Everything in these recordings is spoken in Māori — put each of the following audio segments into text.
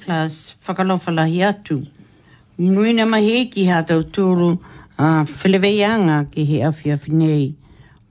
plus whakalofa lahi atu. Nui na mahi ki ha tau a uh, whileveianga ki he awhi awhi nei.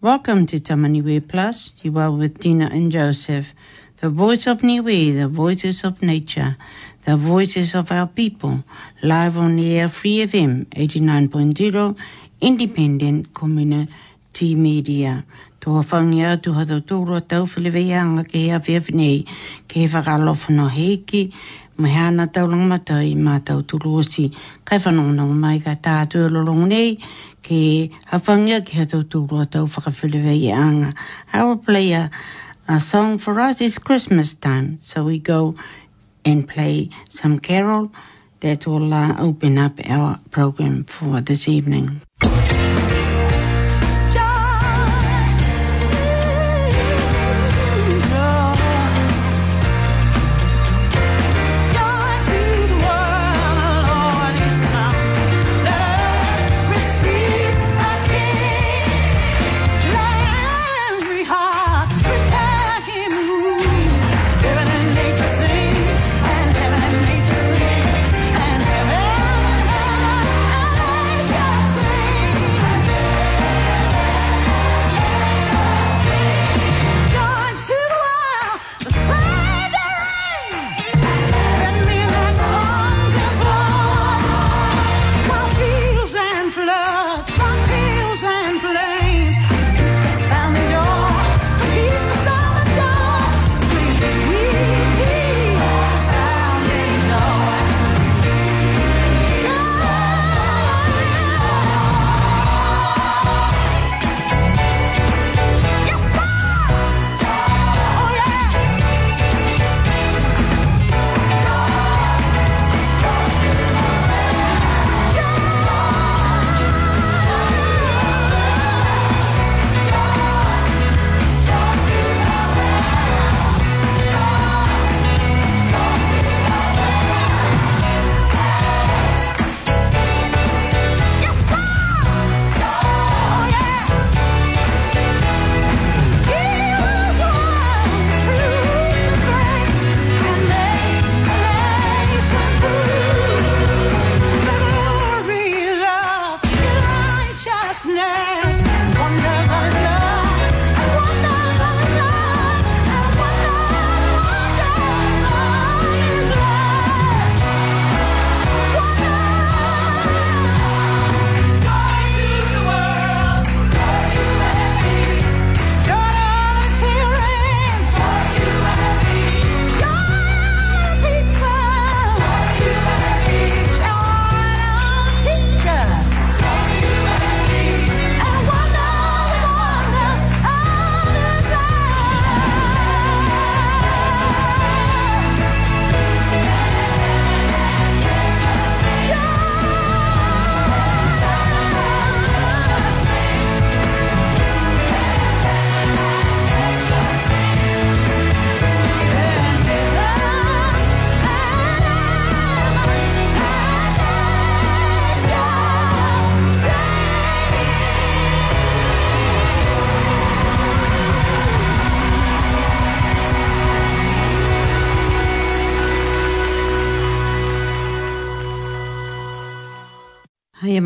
Welcome to Tamani Plus. You are with Dina and Joseph. The voice of Niwe, the voices of nature, the voices of our people, live on the air, free FM 89.0, independent community media. Tō whangi atu hata tōrua tau whileveianga ki he awhi ke nei, ki he heiki, mai hana tau lang matai ma tau osi. Kai whanong nao mai ka tā tue lorong nei ke hawhangia ki ha tau tulu a tau whakawhiliwe i anga. I will play a, a song for us. It's Christmas time. So we go and play some carol that will uh, open up our program for this evening.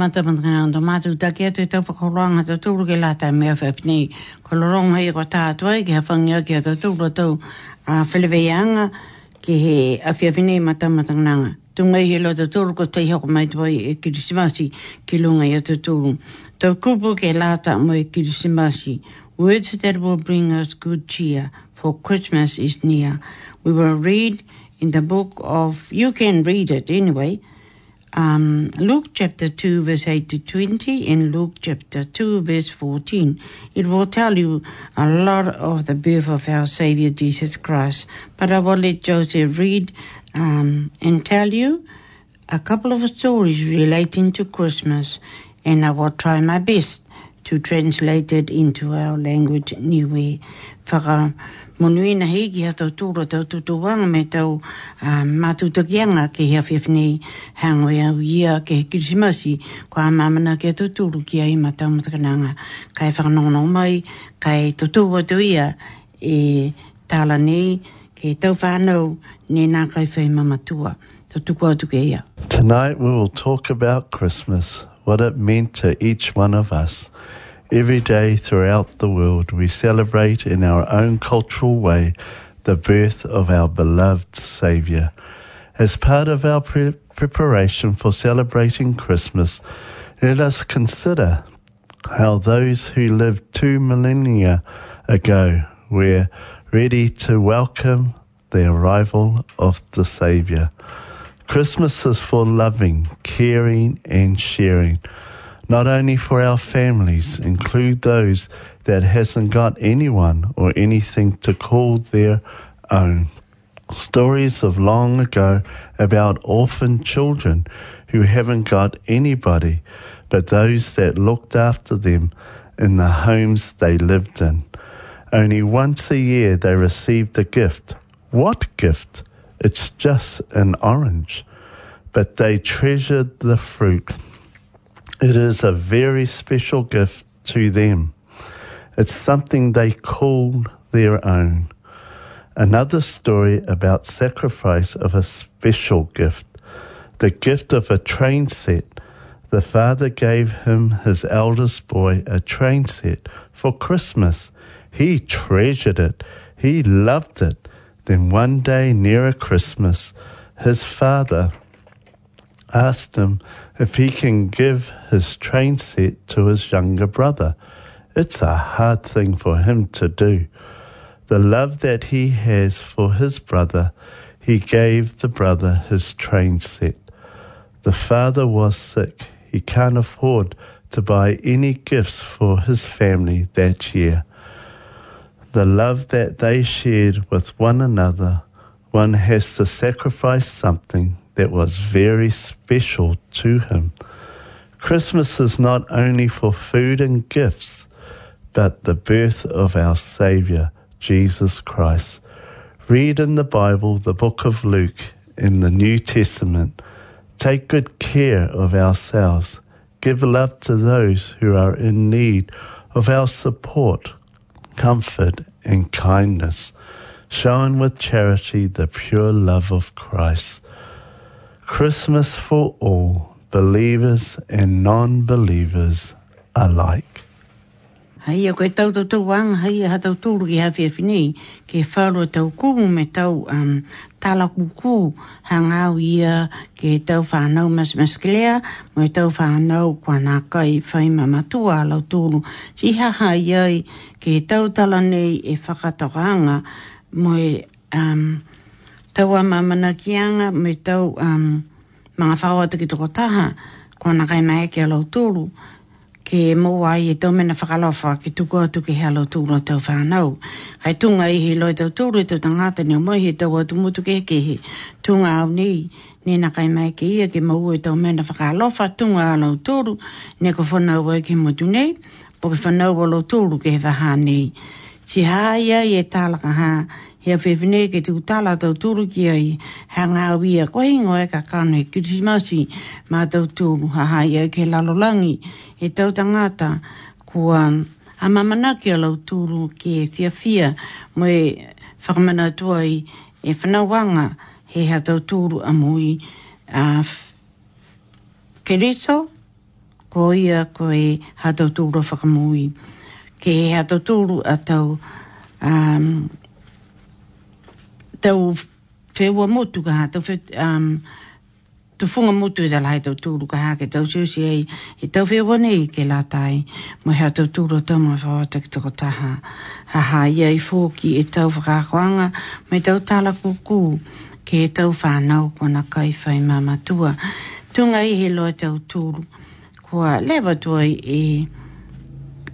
mata mantana ndo mata uta ke te tau ko ronga te tu ke la ta me fa pni ko ronga i ko ta to ai ke fa nga ke te tu ro a fele ke he a fi fi nei mata mantana tu mai he lo te tu ko te ho mai to e, ai ke disimasi ke longa ya te tu to ku ke la mo ke disimasi words that will bring us good cheer for christmas is near we will read in the book of you can read it anyway um, Luke chapter 2 verse 8 to 20 and Luke chapter 2 verse 14. It will tell you a lot of the birth of our Savior Jesus Christ. But I will let Joseph read um, and tell you a couple of stories relating to Christmas and I will try my best to translate it into our language anyway. For, monui na hiki ha tau tūra tau tūtu wanga me tau uh, mātutakianga ke hea whiwhini hangoe au ia ke he kirisimasi ko a mamana ke tau tūru ki a ima tau matakananga kai whakanono mai kai tau tūru watu ia e tāla nei ke tau whānau ne nā kai whai mamatua tau tūku atu ke ia Tonight we will talk about Christmas what it meant to each one of us Every day throughout the world, we celebrate in our own cultural way the birth of our beloved Saviour. As part of our pre- preparation for celebrating Christmas, let us consider how those who lived two millennia ago were ready to welcome the arrival of the Saviour. Christmas is for loving, caring, and sharing not only for our families, include those that hasn't got anyone or anything to call their own. Stories of long ago about orphan children who haven't got anybody but those that looked after them in the homes they lived in. Only once a year they received a gift. What gift? It's just an orange. But they treasured the fruit. It is a very special gift to them. It's something they called their own. Another story about sacrifice of a special gift, the gift of a train set. The father gave him his eldest boy a train set for Christmas. He treasured it. He loved it. Then one day nearer Christmas, his father asked him, if he can give his train set to his younger brother. It's a hard thing for him to do. The love that he has for his brother, he gave the brother his train set. The father was sick. He can't afford to buy any gifts for his family that year. The love that they shared with one another, one has to sacrifice something that was very special to him. Christmas is not only for food and gifts, but the birth of our Saviour, Jesus Christ. Read in the Bible, the book of Luke, in the New Testament. Take good care of ourselves. Give love to those who are in need of our support, comfort, and kindness, showing with charity the pure love of Christ. Christmas for all, believers and non-believers alike. Hei, a koe tau tau tau wang, hei, a tau tūru ki hawhia whinei, ke whāro tau kū me tau um, tāla kūkū, hangau ia ke tau whānau mas mas kilea, mo e tau whānau kua nā kai whai mamatua a lau tūru. Si ha hai ai, ke tau tala nei e whakatakaanga, mo e... Um, tau a mamana ki anga me tau um, mga whaua ki toko taha ko na kai mai ke alau tūru ke mōa i e tau mena whakalofa ki tuku atu ki he alau tūru a tau whanau hai tunga i he loi tau tūru i tau tangata ni o mohi e tau atu mutu ke he he tunga au ni ni na kai mai ke ia ke mōu e tau mena whakalofa tunga alau tūru ne ko whanau e ki mutu nei po ke whanau alau tūru ke he whahanei nei si haia i e talaka ha he a whewhine ke tuku tala tau tūru ki ai ha ngā wia kohingo e ka kānu e kirimasi mā tau tūru ha haia ke lalolangi e tau tangata kua a mamana ki a lau tūru ke thia thia mo e whakamana tuai e whanawanga he ha tau tūru a mui a kereto ko ia ko e ha tau tūru whakamui ke he ato tūru a tau um, tau whewa motu ka ha tau whewa um, tu funga motu e tala hai tau tūru ka ha ke tau siusi ei he tau whewa nei ke la tai mo he ato tūru a tau mo whawata ki tako taha ha ha ia i fōki e tau whakakoanga me tau tala kukū ke e tau whanau kona kaiwhai mamatua tunga i he loa tau tūru kua lewa tuai e eh,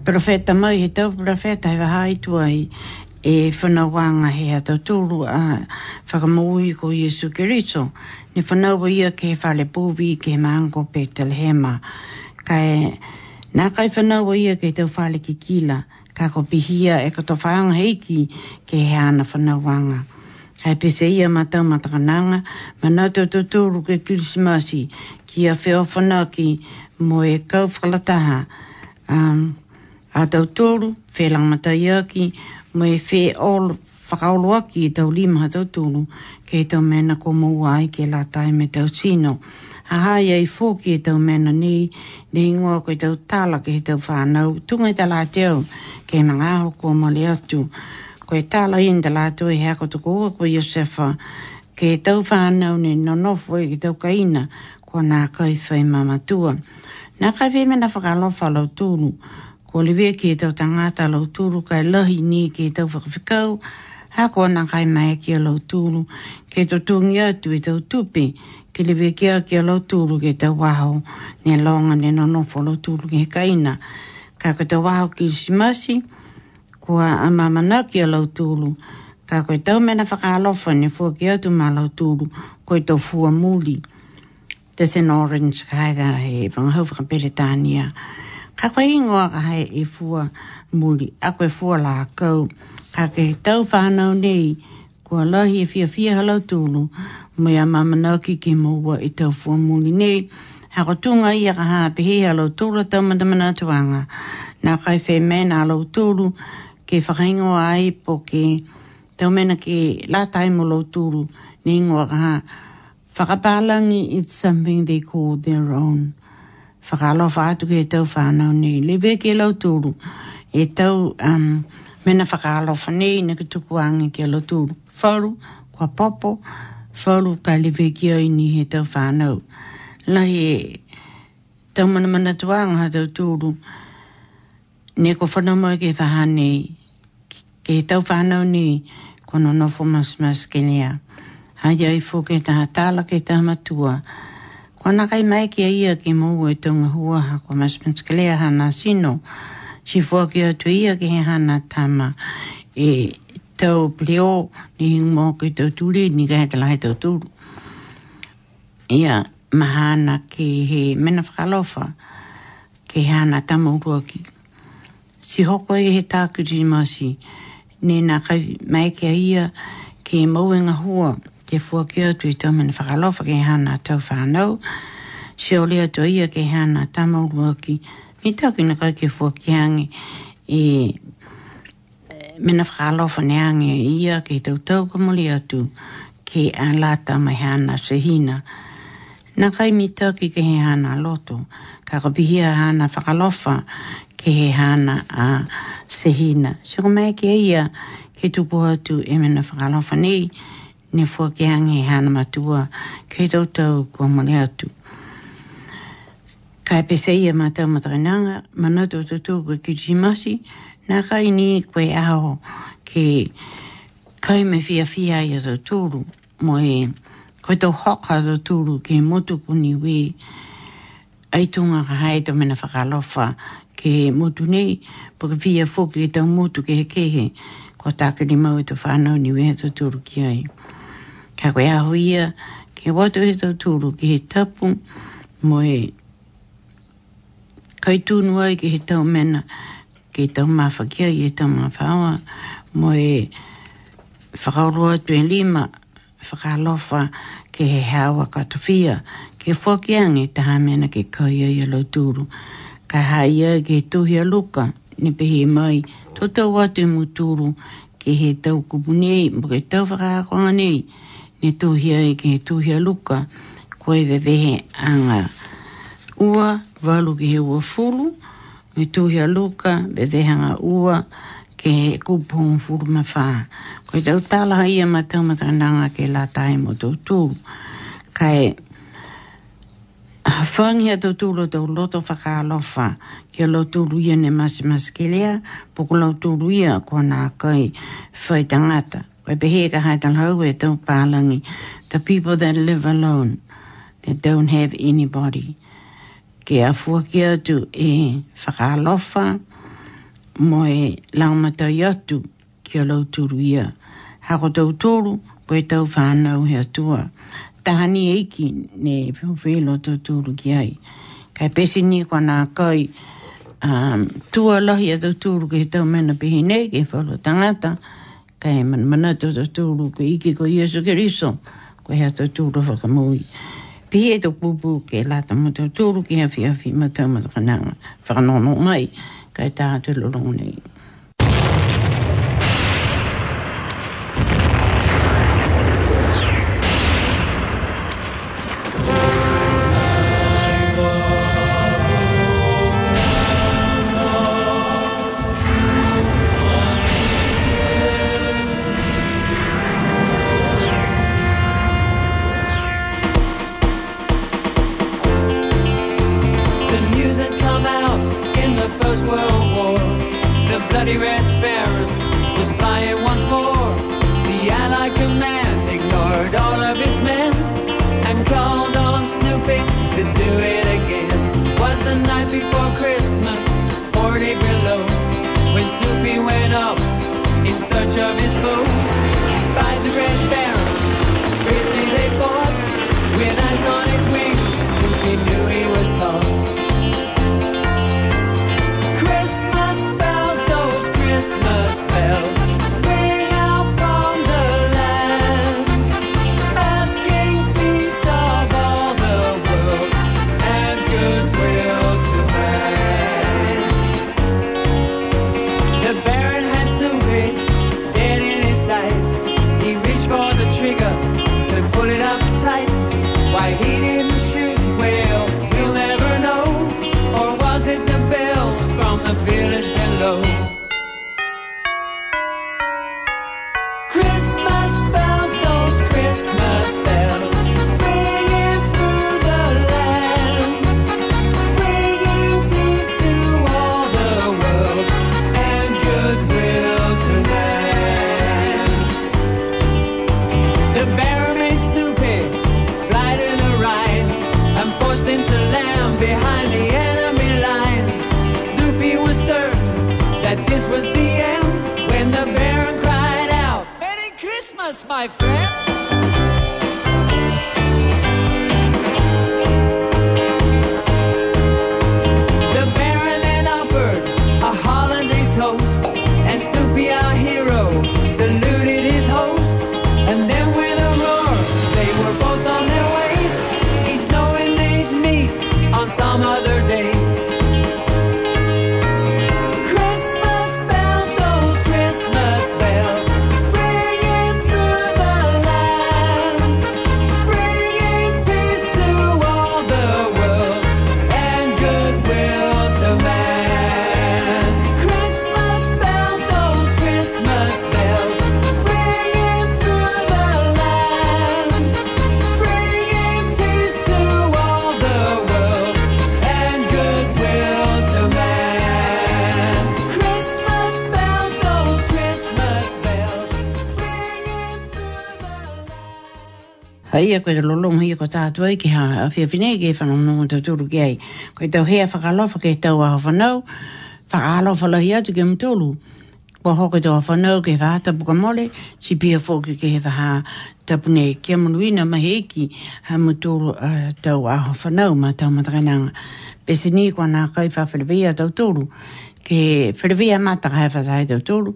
profeta mai he tau profeta he waha i tua i e whanawanga he a tau tūru a whakamaui ko Iesu Kiriso. Ne whanawa ia ke he whale pōvi ke he maango petal hema. Kai nā kai whanawa ia ke tau whale ki kila. Ka ko pihia e kato whaanga heiki ke he ana whanawanga. Hei pese ia matau matakananga, ma nā tau tau tūru ke kilisimasi ki a whewhanaki mo e kau whalataha. Um, a tau tōru, whē langamatai aki, mo e whē ol whakaolo aki i tau lima tau tōru, kei tau mena ko mōua ai ke la tai me tau sino. A hai ai fōki e tau mena ni, ne ingoa koe tau tāla ke he tau whānau, tungai tā lātiau, ke mga aho kua mole atu. Koe tāla inda lātu e hea koto kua ko Yosefa, ke he tau whānau ni nonofo e ke tau kaina, kua nā kai whai mamatua. Nā kai whēmena whakalofa lau tūnu, ko lewe ke tau tangata lau tūru kai lahi ni ke tau whakawhikau, ha ko ana kai mai ke lau tūru, ke tau tūngi atu i tau tūpe, ke lewe ke a ke lau tūru ke tau waho, ne longa ne no nofo lau tūru ke kaina, ka ke tau waho ki simasi, ko a mamana ke lau tūru, ka ko tau mena whakalofa ne fua ke atu ma lau tūru, ko i tau fua muli, Tēsēn orange kāi gara hei, whangahau whakapere tāniā. Tēsēn orange kāi gara hei, Ka koe ingoa ka hai e fua muli, a koe fua la kau. Ka ke tau whanau nei, kua lahi e fia fia halau tūnu, mai a mamana ki ke moua i e tau fua muli nei. Ha ko i ia ka hape hei halau tūra tau madamana tuanga. Nā kai whē mēna halau tūru, ke whakaingoa ai po ke tau mēna ke la taimu lau tūru, nei ingoa ka ha. Whakapalangi, it's something they call their own whakalo whātu ke tau whānau ni. Le ke lau tūru. E tau um, mena whakalo whanei na ki tuku ange ke lau tūru. Whāru, kua popo, whāru ka le ve ke oi ni he tau whānau. Lahi e tau mana mana tu anga ha tau tūru. Ne ko whanau mai ke whahane ke tau whānau ni kono nofo mas mas ke lea. Hai ai fō ke taha tāla ke taha matua. Hai Kona kai mai kia ia ki mou e tunga hua ha kwa mas pinskelea hana sino. Si fua ki atu ia ki he hana tama e tau pleo ni hing mō ki tau tūre ni kai te lai tau tūru. Ia mahana ki he mena whakalofa ki hana tama urua ki. Si hoko e he tākiri masi ni na kai mai kia ia ki mou e ngā hua ke fua ki atu i tome na whakalofa ke hana tau whanau. Si o lea to ia ke hana tamau ruaki. Mi taku na kai ke fua ki hangi e, mena whakalofa ne hangi ia ke tau tau ka atu ke a lata mai hana sehina. Na kai mi taku ke he hana loto. Ka kapihia hana whakalofa ke he hana a sehina. Si o mai ke ia ke tupu atu e mena whakalofa nei ne fuakeangi hana matua kei tautau kua mole atu. Kai pese ia matau matarinanga, manatu o tutu kua kutimasi, nā kai ni koe aho ke kai me fia fia ia tūru, mo e koe tau hoka tūru ke motu kuni we, aitunga ka haito mena whakalofa ke motu nei, pura fia fuki tau motu ke hekehe, kua tākiri mau e tau whanau ni we tūru ki ai ka koe aho ia, ke watu he tau tūru ki he tapu, mo he kaitūnua i ki he tau mena, ki he tau mawhakia i he tau mawhawa, mo he whakaroa tue lima, whakalofa ki he hawa katofia, ke whakiangi ha mena ki kaia i alau tūru, ka haia ki he tuhia luka, ni pehi mai, tō tau watu e mu tūru, ki he tau kupunei, mo ke tau whakakoanei, ki ne tuhia i ke tuhia luka koe vevehe anga ua walu ki he ua fulu ne tuhia luka vevehe anga ua ke he kupon fulu mawha koe tau tala hai a matau matananga ke la tae mo tau tū kai Fangi a tau tūlo tau loto whakaalofa ke lau tūlu ia ne masi masi ke lea puku lau tūlu ia ko nā kai whaitangata we be here ka haitan hau e The people that live alone, they don't have anybody. Ke a fuaki atu e whakalofa mo e laumatai atu ki a lauturu ia. Hako tau tōru, koe tau whānau hea tua. Tahani eiki ne whewhelo tau tōru ki ai. Kai pesi ni kwa nā kai um, tua lahi a tau tōru ki he tau mena pihi nei ke whalo tangata kai man mana to to tu ko iki ko yesu kristo ko ha to tu ro ka mui pi e to pu pu ke la to mo to tu ki ha fi ha fi ma ta ma ka fa no no mai kai ta to lo lo nei ia koe te lolongo ia ko tātua i ki ha a whia whinei ke whanamunga tau tūru ki ai. Koe tau hea whakalofa ke tau aho whanau, whakalofa lahi atu ke mtulu. Kwa hoko tau aho whanau ke whaata puka mole, si pia fōki ke he whaha tapune kia munuina mahi iki ha mtulu tau aho whanau ma tau matakainanga. Pese ni kwa nā kai whawhiriwia tau tūru, ke whiriwia mataka hai whatai tau tūru,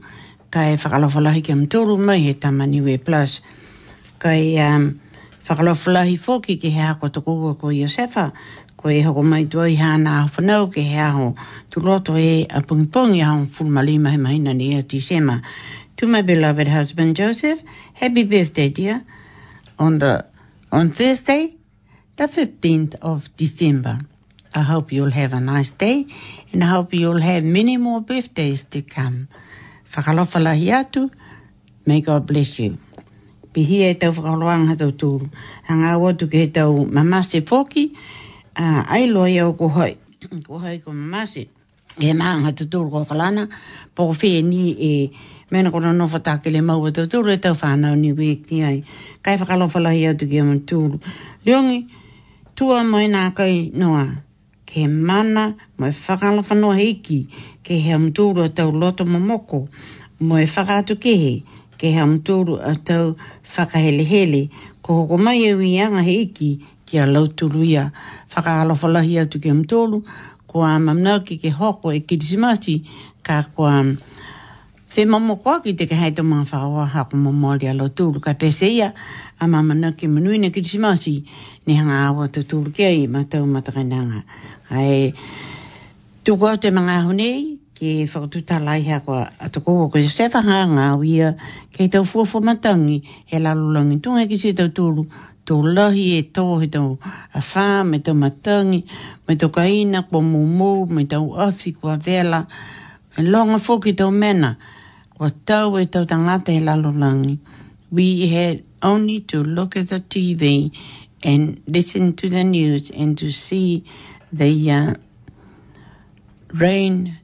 kai whakalofa lahi ke mtulu mai he tamaniwe plus. Kai... Um, Whakalofalahi fōki ki hea ko tukuga ko Iosefa, ko e hoko mai tua i hana whanau ki hea ho, tu roto e a pungipongi a hong fulmalima he maina ni a tisema. To my beloved husband Joseph, happy birthday dear, on the on Thursday, the 15th of December. I hope you'll have a nice day, and I hope you'll have many more birthdays to come. Whakalofalahi atu, may God bless you pihi e tau whakaroanga hatau tūru. Hanga awa tuke he tau mamase poki, ai loa iau ko hoi, ko hoi ko mamase, he maanga hatau tūru ko kalana, po ko whee ni e, mena kona no whatake le maua tau tūru e tau whanau ni wei ki ai. Kai whakalofalahi au tuke amon tūru. Leongi, tua mai nā kai noa, ke mana mai whakalofanoa hiki, ke he amtūru a tau loto momoko, mai whakatu kehe, ke he amtūru a tau whakahelehele ko hoko mai e wianga he iki ki a lauturuia. Whakaalofalahi atu ke mtolu ko a mamnau ki ke hoko e kirisimati ka ko a Te mamo kwa ki te kahaita mga whaoa hako mamo a lauturu ka pese ia a mamana ke manui na kirisimati ne hanga awa tuturu ke ai matau matakananga. Ai, tuko te mga honei, ki whakatuta lai hea kua atako o koe stefa ha ngā wia kei tau fua fua matangi he lalulangi tunga ki se tau tūru tō lahi e tō he tau a whā me tau matangi me tau kaina kua mōmō me tau afi kua vela e longa fō ki tau mena kua tau e tau tangata he lalulangi we had only to look at the TV and listen to the news and to see the uh, rain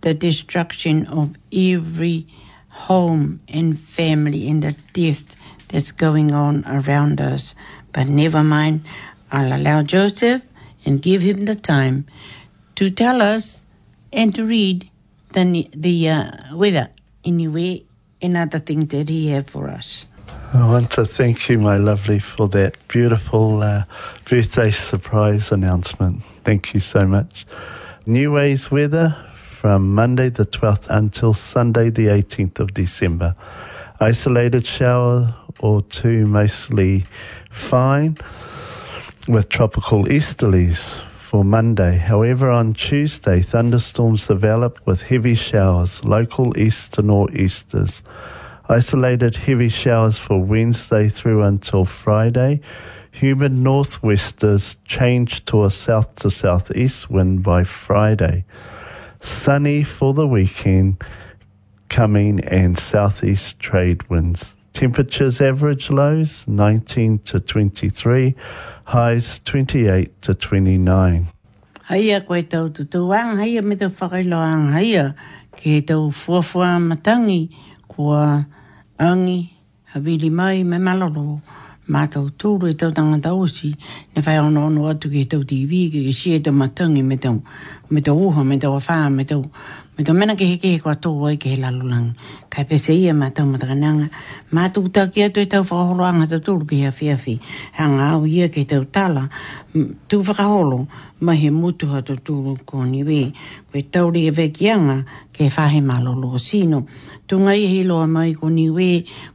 the destruction of every home and family and the death that's going on around us. But never mind, I'll allow Joseph and give him the time to tell us and to read the, the uh, weather anyway and other things that he has for us. I want to thank you, my lovely, for that beautiful uh, birthday surprise announcement. Thank you so much. New Ways Weather from Monday the 12th until Sunday the 18th of December. Isolated shower or two, mostly fine, with tropical easterlies for Monday. However, on Tuesday, thunderstorms develop with heavy showers, local east to northeasters. Isolated heavy showers for Wednesday through until Friday. Humid northwesters change to a south to southeast wind by Friday. sunny for the weekend coming and southeast trade winds. Temperatures average lows 19 to 23, highs 28 to 29. Haia koe tau tu wang, haia me te whakailo ang haia, ke tau fuafua matangi kua angi, havili mai me malolo mātou tōru e tau tanga tausi, ne whai ono ono atu ki tau TV, ki ki si e tau matangi me tau, me tau oha, me tau awha, me tau, me tau mena ke heke he kua tō ai ke he lalulang. Kai pese ia mātou matakananga, mātou taki atu e tau whakahoroanga tau tōru ki hea whiawhi, hanga au ia ke tau tala, tū whakaholo, ma he mutu ha tō tōru kōni we, koe tauri e vekianga ke whahe malolo sino. Tunga i he loa mai kōni we,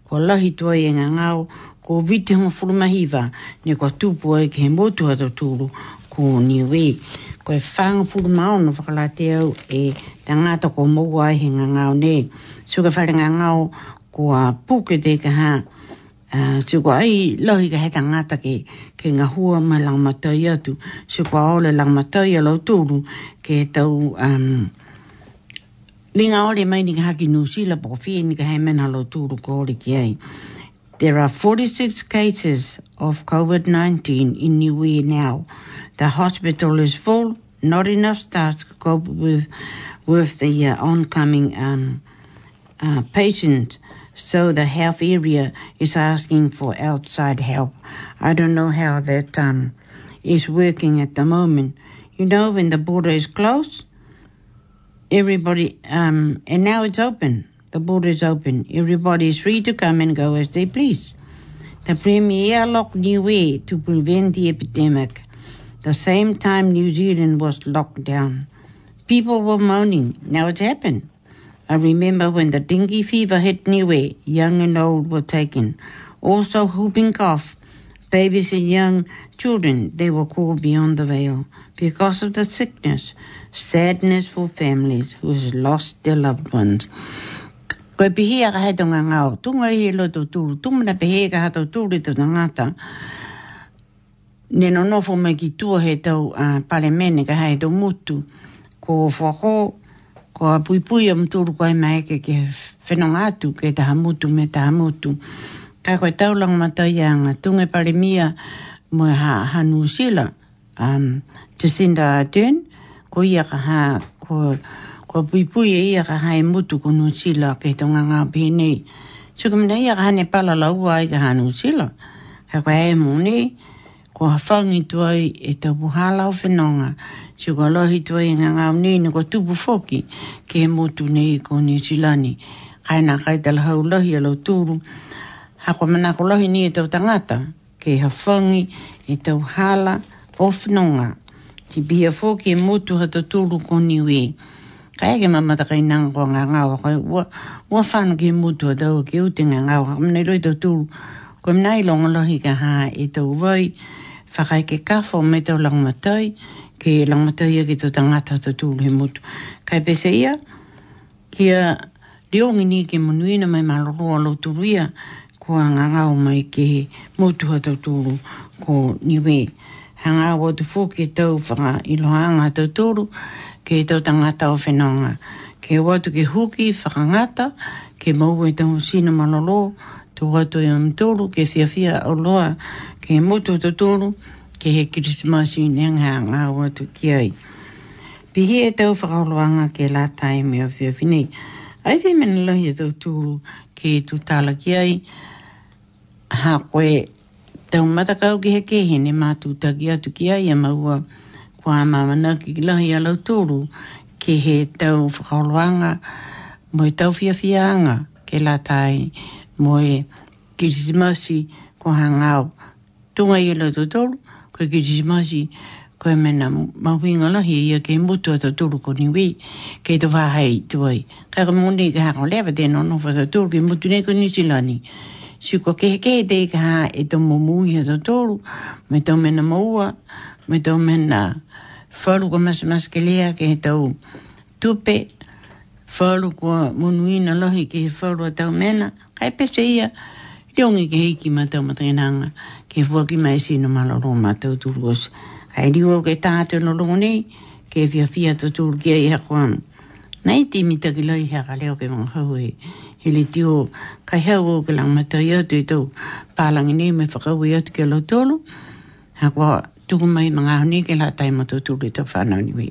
ko lahi tuai e ngā ngāo, ko vite hunga furumahiva ne ko tupu ai ke he motu hata tūru ko niwe. E ko e whanga furumau na whakalate au e te ngāta ko mōu ai he ngāo ne. Suka whare ngāo ko a pūke te ka hā. Suka ai lohi ka he te ngāta ke, ke ngā hua mai langmatai atu. Suka ole langmatai alau tūru ke tau... Um, Ni ngā mai ni ka haki nusila pō whie ni ka hei mena lo tūru ko ore ki ai. There are 46 cases of COVID 19 in Niue now. The hospital is full, not enough staff to cope with, with the uh, oncoming um, uh, patients. So the health area is asking for outside help. I don't know how that um, is working at the moment. You know, when the border is closed, everybody, um, and now it's open. The border is open. Everybody is free to come and go as they please. The Premier locked New Way to prevent the epidemic. The same time New Zealand was locked down. People were moaning. Now it's happened. I remember when the dengue fever hit New Way, young and old were taken. Also whooping cough. Babies and young children, they were called beyond the veil because of the sickness, sadness for families who lost their loved ones. Ko e pihi a kahe tonga ngau, tunga i lo tō tūru, tūmuna pihi e kaha tō tūru i tō ngāta. Nē no nofo me ki tua he tau uh, pale mene ka hae tō mutu. Ko whako, ko a pui pui am tūru ko e mai ke ke atu, ke taha mutu me taha mutu. Ka koe tau lang matai a ngā tunga pale mia mo ha hanu sila. Um, Jacinda Dern, ko ia ka ha ko... Uh, o pui pui e ia ka hae mutu ko New Zealand ke tonga ngā pēne. So kum nei ia hane pala laua i ta hanu sila. Ka kwa e mune, ko hawhangi tuai e ta buhala o whenonga. So kwa lohi tuai ngā ngā unene ko tupu foki ke he motu nei ko New Zealand. Kai nā kai tala hau lohi alo tūru. Ha kwa mana ko lohi ni e tau tangata ke hawhangi e ta buhala o whenonga. Ti bia foki e motu hata tūru ko niwe. Ha ka ege mama ta kai nang ko nga nga wa wa wa fan ki mu tu da o ki u ti nga nga wa ka mne loi tu ko mna i longa lohi ka ha i tau vai fa kai ke ka fo me long lang matai ke long matai e ki tu ta ngata tu tu li mu tu ka e ia ki a riongi ni ke munuina mai maloro alo tu ria ko nga nga o mai ke mu tu ha tu tu ko niwe hanga wa tu fo ki tau fa ka i lohanga tu tu ke tau tangata o whenonga. Ke watu ke huki, whakangata, ke mau e tau sina malolo, tu watu e amtoro, ke fia fia o loa, ke mutu tu toro, ke he kirisimasi nenga ngā watu ki ai. Pihi e tau whakaroanga ke la taime o e fia finei. Ai te mena lahi e tau tu ke tu tala ki ai, ha koe tau matakau ki he ke he tagi atu ki ai e maua pua mamana ki lahi a lau tōru ke he tau whakaoloanga mo i tau fiafianga ke la tai mo i kirisimasi ko hangau tunga i a lau ko i kirisimasi ko i mena mawhinga lahi e i a ke mutu a tōru ko niwi ke i tawha hei tuai kai ka mūne i ka hako lewa tēnā no fa tōru ke mutu nei ko nisilani Si ko ke kehe te ka ha e tomo mui he tōru, me tō mena maua, me tō mena maua, whalu ka mas mas ke lea he tau tupe, whalu ka munuina lohi ke he whalu a tau mena, kai pese ia, riongi ke heiki ma tau matangenanga, ke fua ki mai sino malaro ma tau turgos. Kai riu au ke tātua no longo nei, ke fia fia tu turgia i hako anu. Nei ti mita ki hea ka leo ke mga hau e, he le tio, kai hau au ke lang matai atu i tau pālangi nei me whakau i atu ke lo tolu, hako anu tuku mai mga honi ke la tai matutu li tau whanau niwi.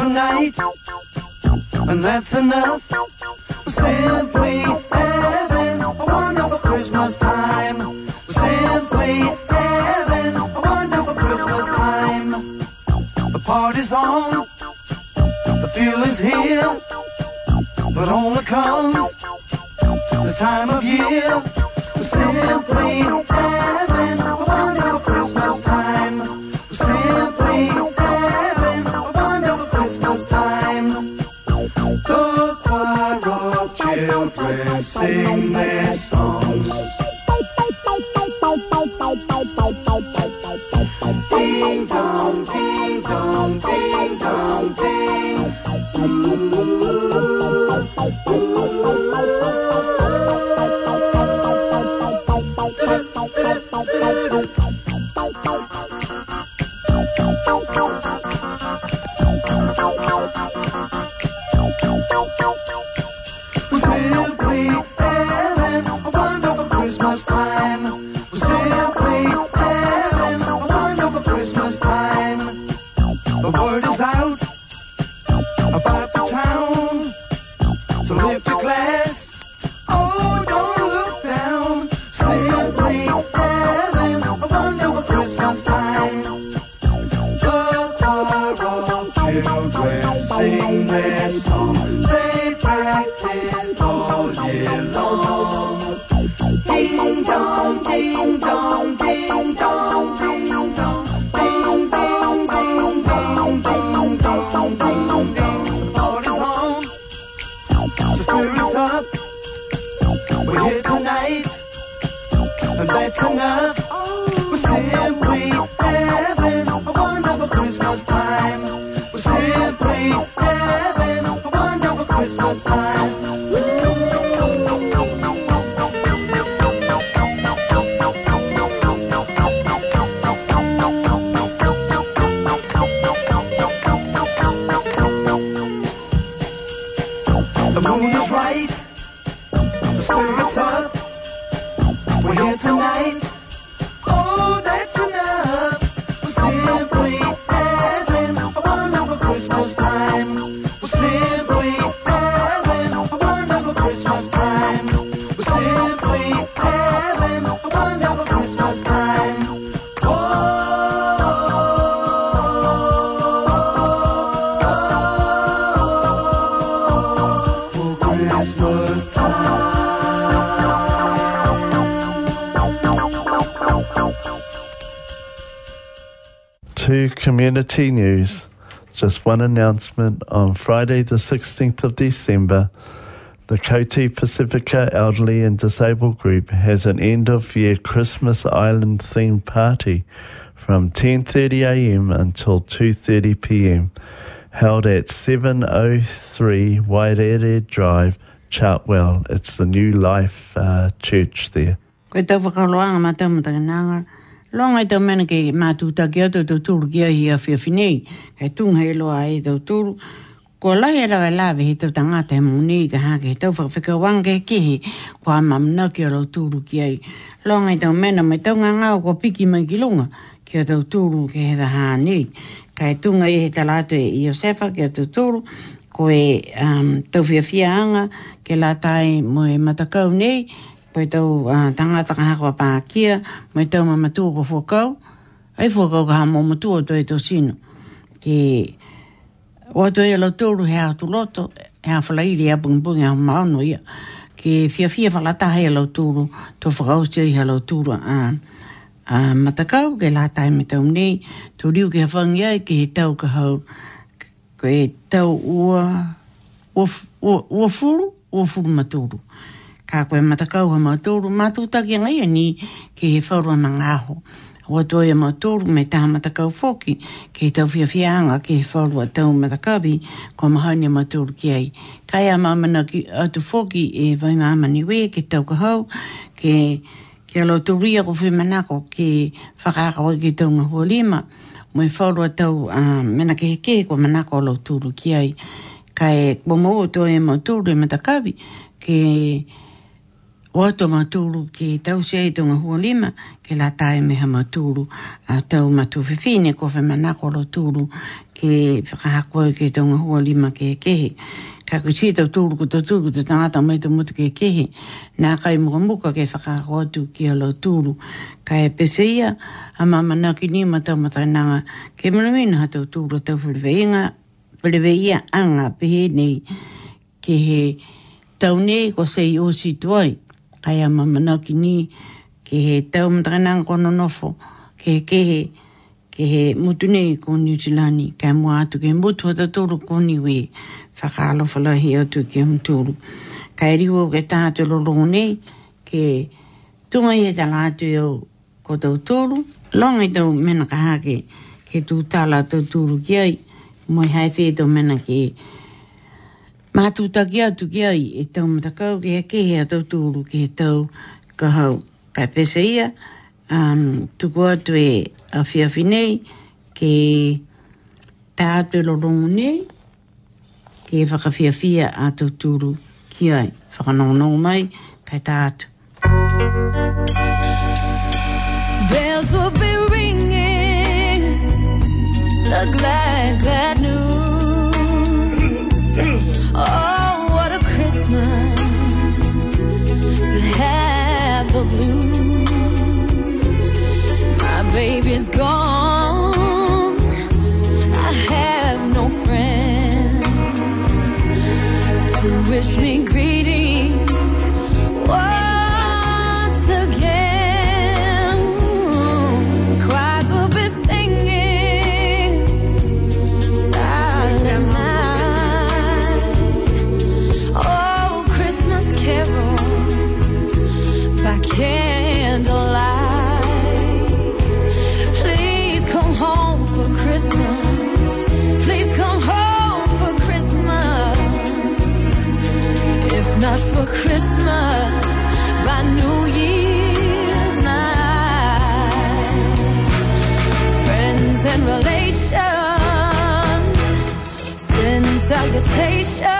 tonight. And that's enough. Simply heaven, a wonderful Christmas time. Simply heaven, a wonderful Christmas time. The party's on, the feeling's here, but only comes this time of year. Simply you. T News. Just one announcement on Friday, the 16th of December, the Koti Pacifica Elderly and Disabled Group has an end of year Christmas Island themed party from 10:30 a.m. until 2:30 p.m. held at 703 Wairere Drive, Chartwell. It's the New Life uh, Church there. Longa i tau mena ke mātū taki atu tau tūru ki ahi a whia whinei, he tūng he loa e tau tūru. Ko lai e rawe lawe he tau tangata he mūni ka hāke he tau whakawhika wanga he kehe kua mamna ki arau tūru ki ahi. Longa i tau mena mai tau ngangau kua piki mai ki lunga ki a tau tūru ke he da hānei. Ka he tūnga i he talatu e Iosefa ki a tau tūru, ko e um, tau whia whia anga ke la tai mo e matakau nei, Poi tau uh, tangata ka hakoa pākia, mai tau ma matua ko whakau, ai whakau ka hamo matua o toi tō sino. Ke, o toi alo tōru hea tu loto, hea whalaili a bungbunga o maono ia, ke fia fia whalata hei alo tōru, tō whakau se hei alo tōru a, a matakau, ke la tai me tau nei, tō riu ke hawhangia e ke he tau ka hau, ke tau ua, ua, ua, ua, ua furu, ua furu matūru. Ua furu matūru ka koe matakau ha mātoru mātoutaki ngai e ni ke he whaurua na ngāho. Wa toi a e mātoru me taha matakau whoki ke he tauwhia whianga ke he whaurua tau matakabi ko mahani a mātoru ki ai. Kai a mamana ki atu whoki e vai mamani we ke tau ka hau ke ke alo turia ko whimanako ke whakaka wa ki tau ngā hua lima. Mui whaurua tau uh, mena ke he ke ko manako alo turu ki ai. Kai bomo o toi a e mātoru e matakabi ke... Ke o ato matulu ki tau se e tunga hua lima ke la tae meha matulu a tau matu fifine ko fe manako lo tulu ke whakahakoe ke tunga hua lima ke kehe ka ku si tau tulu ku tau tulu ku tau tangata mai tau mutu ke kehe nā kai muka muka ke whakahakoe tu ki a lo tulu ka e pese ia a mama nā ki ni matau matai nanga ke mulamina ha tau tulu tau whiriveinga whiriveia anga pehe nei ke he tau nei ko sei o si tuai kai a mamana ki ni ke he tau mtana kono nofo ke he ke he ke he mutu nei ko New Zealand ka mo atu ke mutu ta toru ko ni we fa kalo fa atu ke mutu ka ri wo ke ta te lo lo nei ke tu mai ta la tu yo ko to toru long i do mena ka ha ke ke tu ta la to toru ki ai mo hai fe mena ke Mātū taki atu ki ai e tau matakau ki a kehe a tau tūru ki he tau ka hau kai pesa ia. Um, tuku atu e a whia whinei ke pā atu e lorongu nei ke e whaka whia whia a tau tūru ki ai. Whaka nono mai kai tā atu. Bells will be ringing The glass Relations, Since salutation.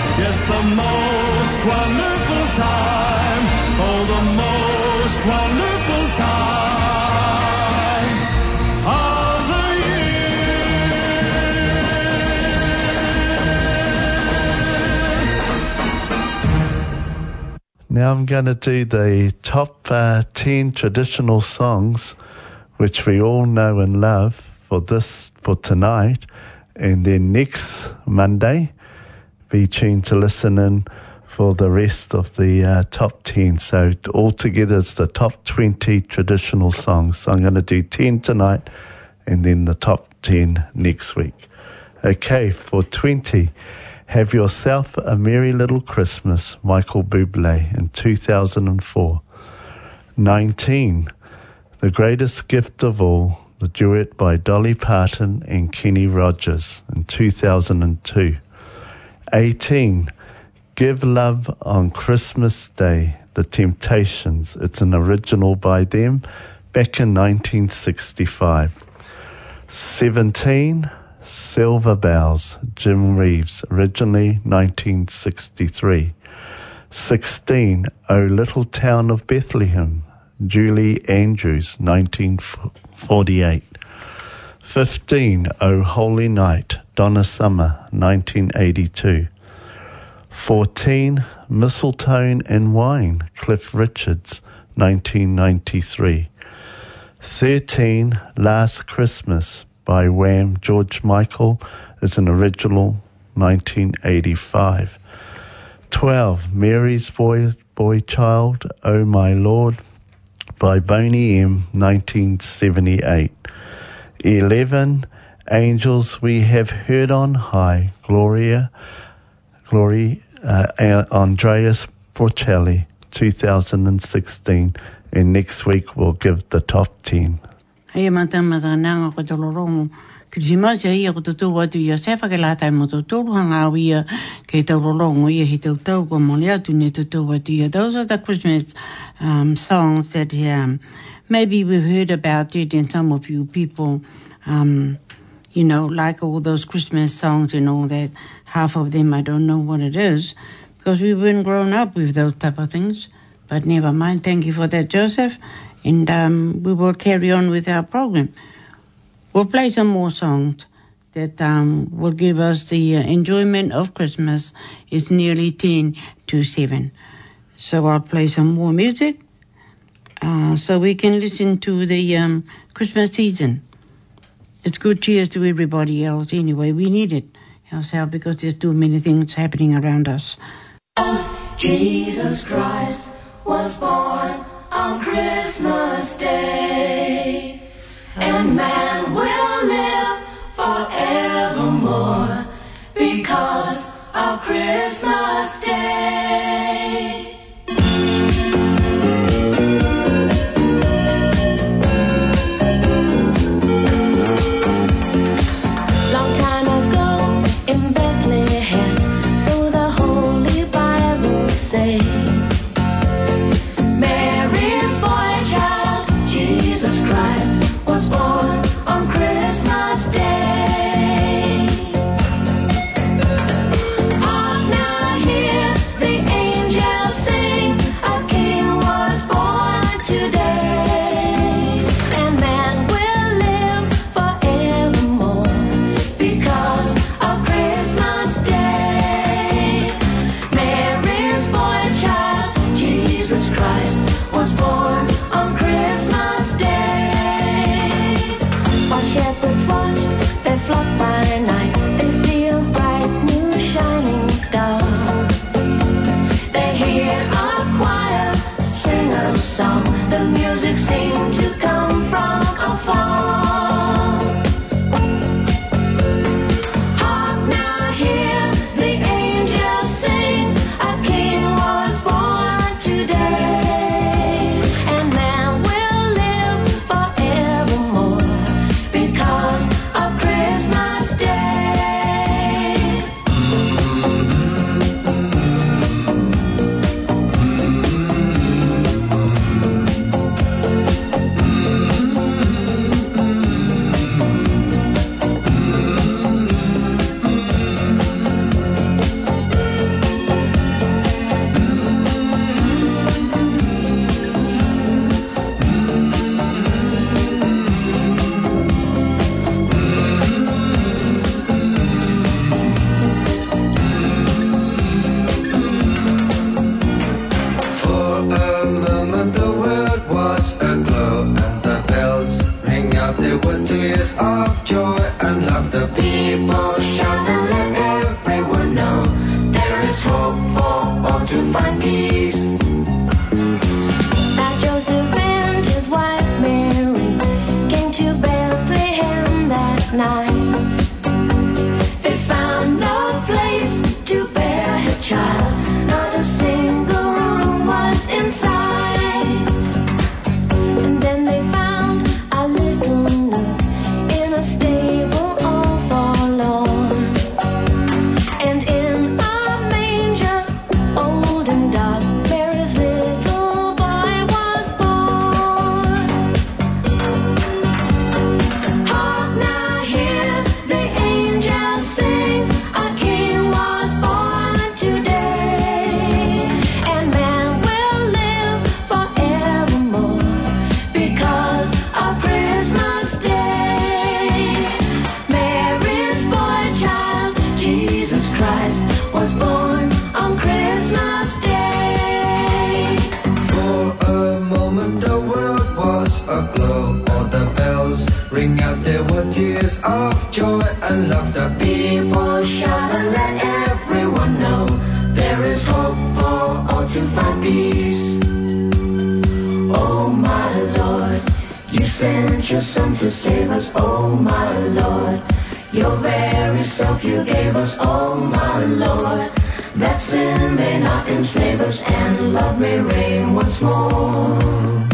it's the most wonderful time. Oh, the most wonderful time of the year. Now I'm going to do the top uh, 10 traditional songs which we all know and love for this, for tonight. And then next Monday, be tuned to listen in for the rest of the uh, top 10. So, all together, it's the top 20 traditional songs. So, I'm going to do 10 tonight and then the top 10 next week. Okay, for 20, Have Yourself a Merry Little Christmas, Michael Bublé, in 2004. 19, The Greatest Gift of All, the duet by Dolly Parton and Kenny Rogers, in 2002. 18 Give Love on Christmas Day, The Temptations. It's an original by them back in 1965. 17 Silver Bells, Jim Reeves, originally 1963. 16 O Little Town of Bethlehem, Julie Andrews, 1948. 15 O Holy Night, Donna Summer, 1982. 14. Mistletoe and Wine, Cliff Richards, 1993. 13. Last Christmas by Wham George Michael is an original, 1985. 12. Mary's Boy, Boy Child, Oh My Lord by Boney M, 1978. 11 angels we have heard on high, Gloria, Glory, uh, Andreas Fortelli, 2016. And next week we'll give the top 10. Hei mātai e mātai nāngā ko tolo rongo. Ki te mātai ia ko tō tō atu ia sefa ke lātai mō tō tō ruhanga au ia ke tolo rongo ia he tau tau ko mōli atu ne tō tō atu ia. Those are the Christmas um, songs that um, maybe we've heard about it and some of you people um, you know, like all those Christmas songs and all that, half of them I don't know what it is because we weren't grown up with those type of things. But never mind. Thank you for that, Joseph. And um, we will carry on with our program. We'll play some more songs that um, will give us the uh, enjoyment of Christmas. It's nearly 10 to 7. So I'll play some more music uh, so we can listen to the um, Christmas season it's good cheers to everybody else anyway. We need it ourselves because there's too many things happening around us. Jesus Christ was born on Christmas Day, and man will live forevermore because of Christmas Day. The people shout and let everyone know there is hope for all to find peace. Oh my Lord, you sent your Son to save us. Oh my Lord, your very self you gave us. Oh my Lord, that sin may not enslave us and love may reign once more.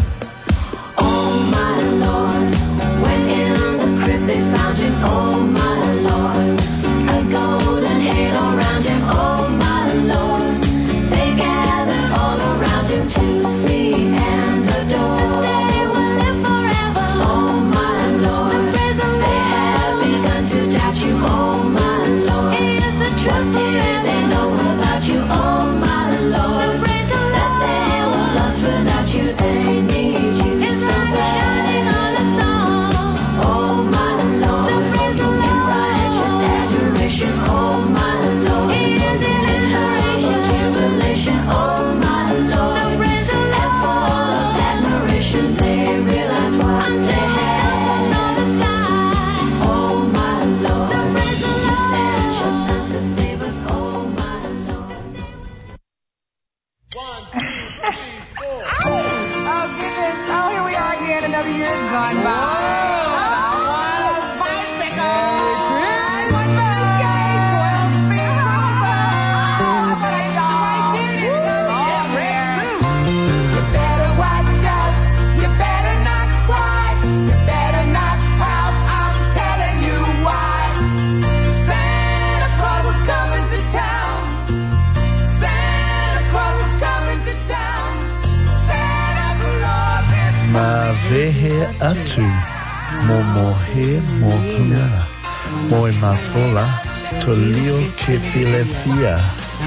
Tuliokipilethia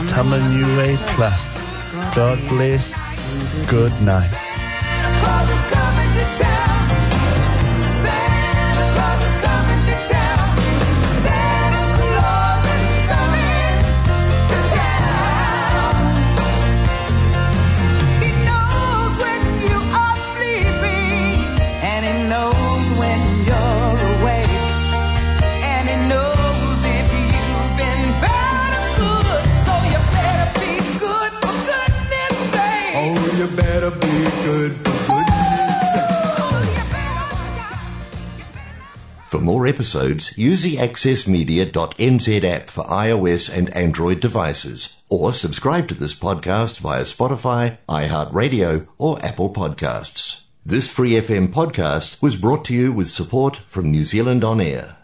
Tamanure Plus. God bless. Good night. episodes, use the accessmedia.nz app for iOS and Android devices, or subscribe to this podcast via Spotify, iHeartRadio, or Apple Podcasts. This free FM podcast was brought to you with support from New Zealand On Air.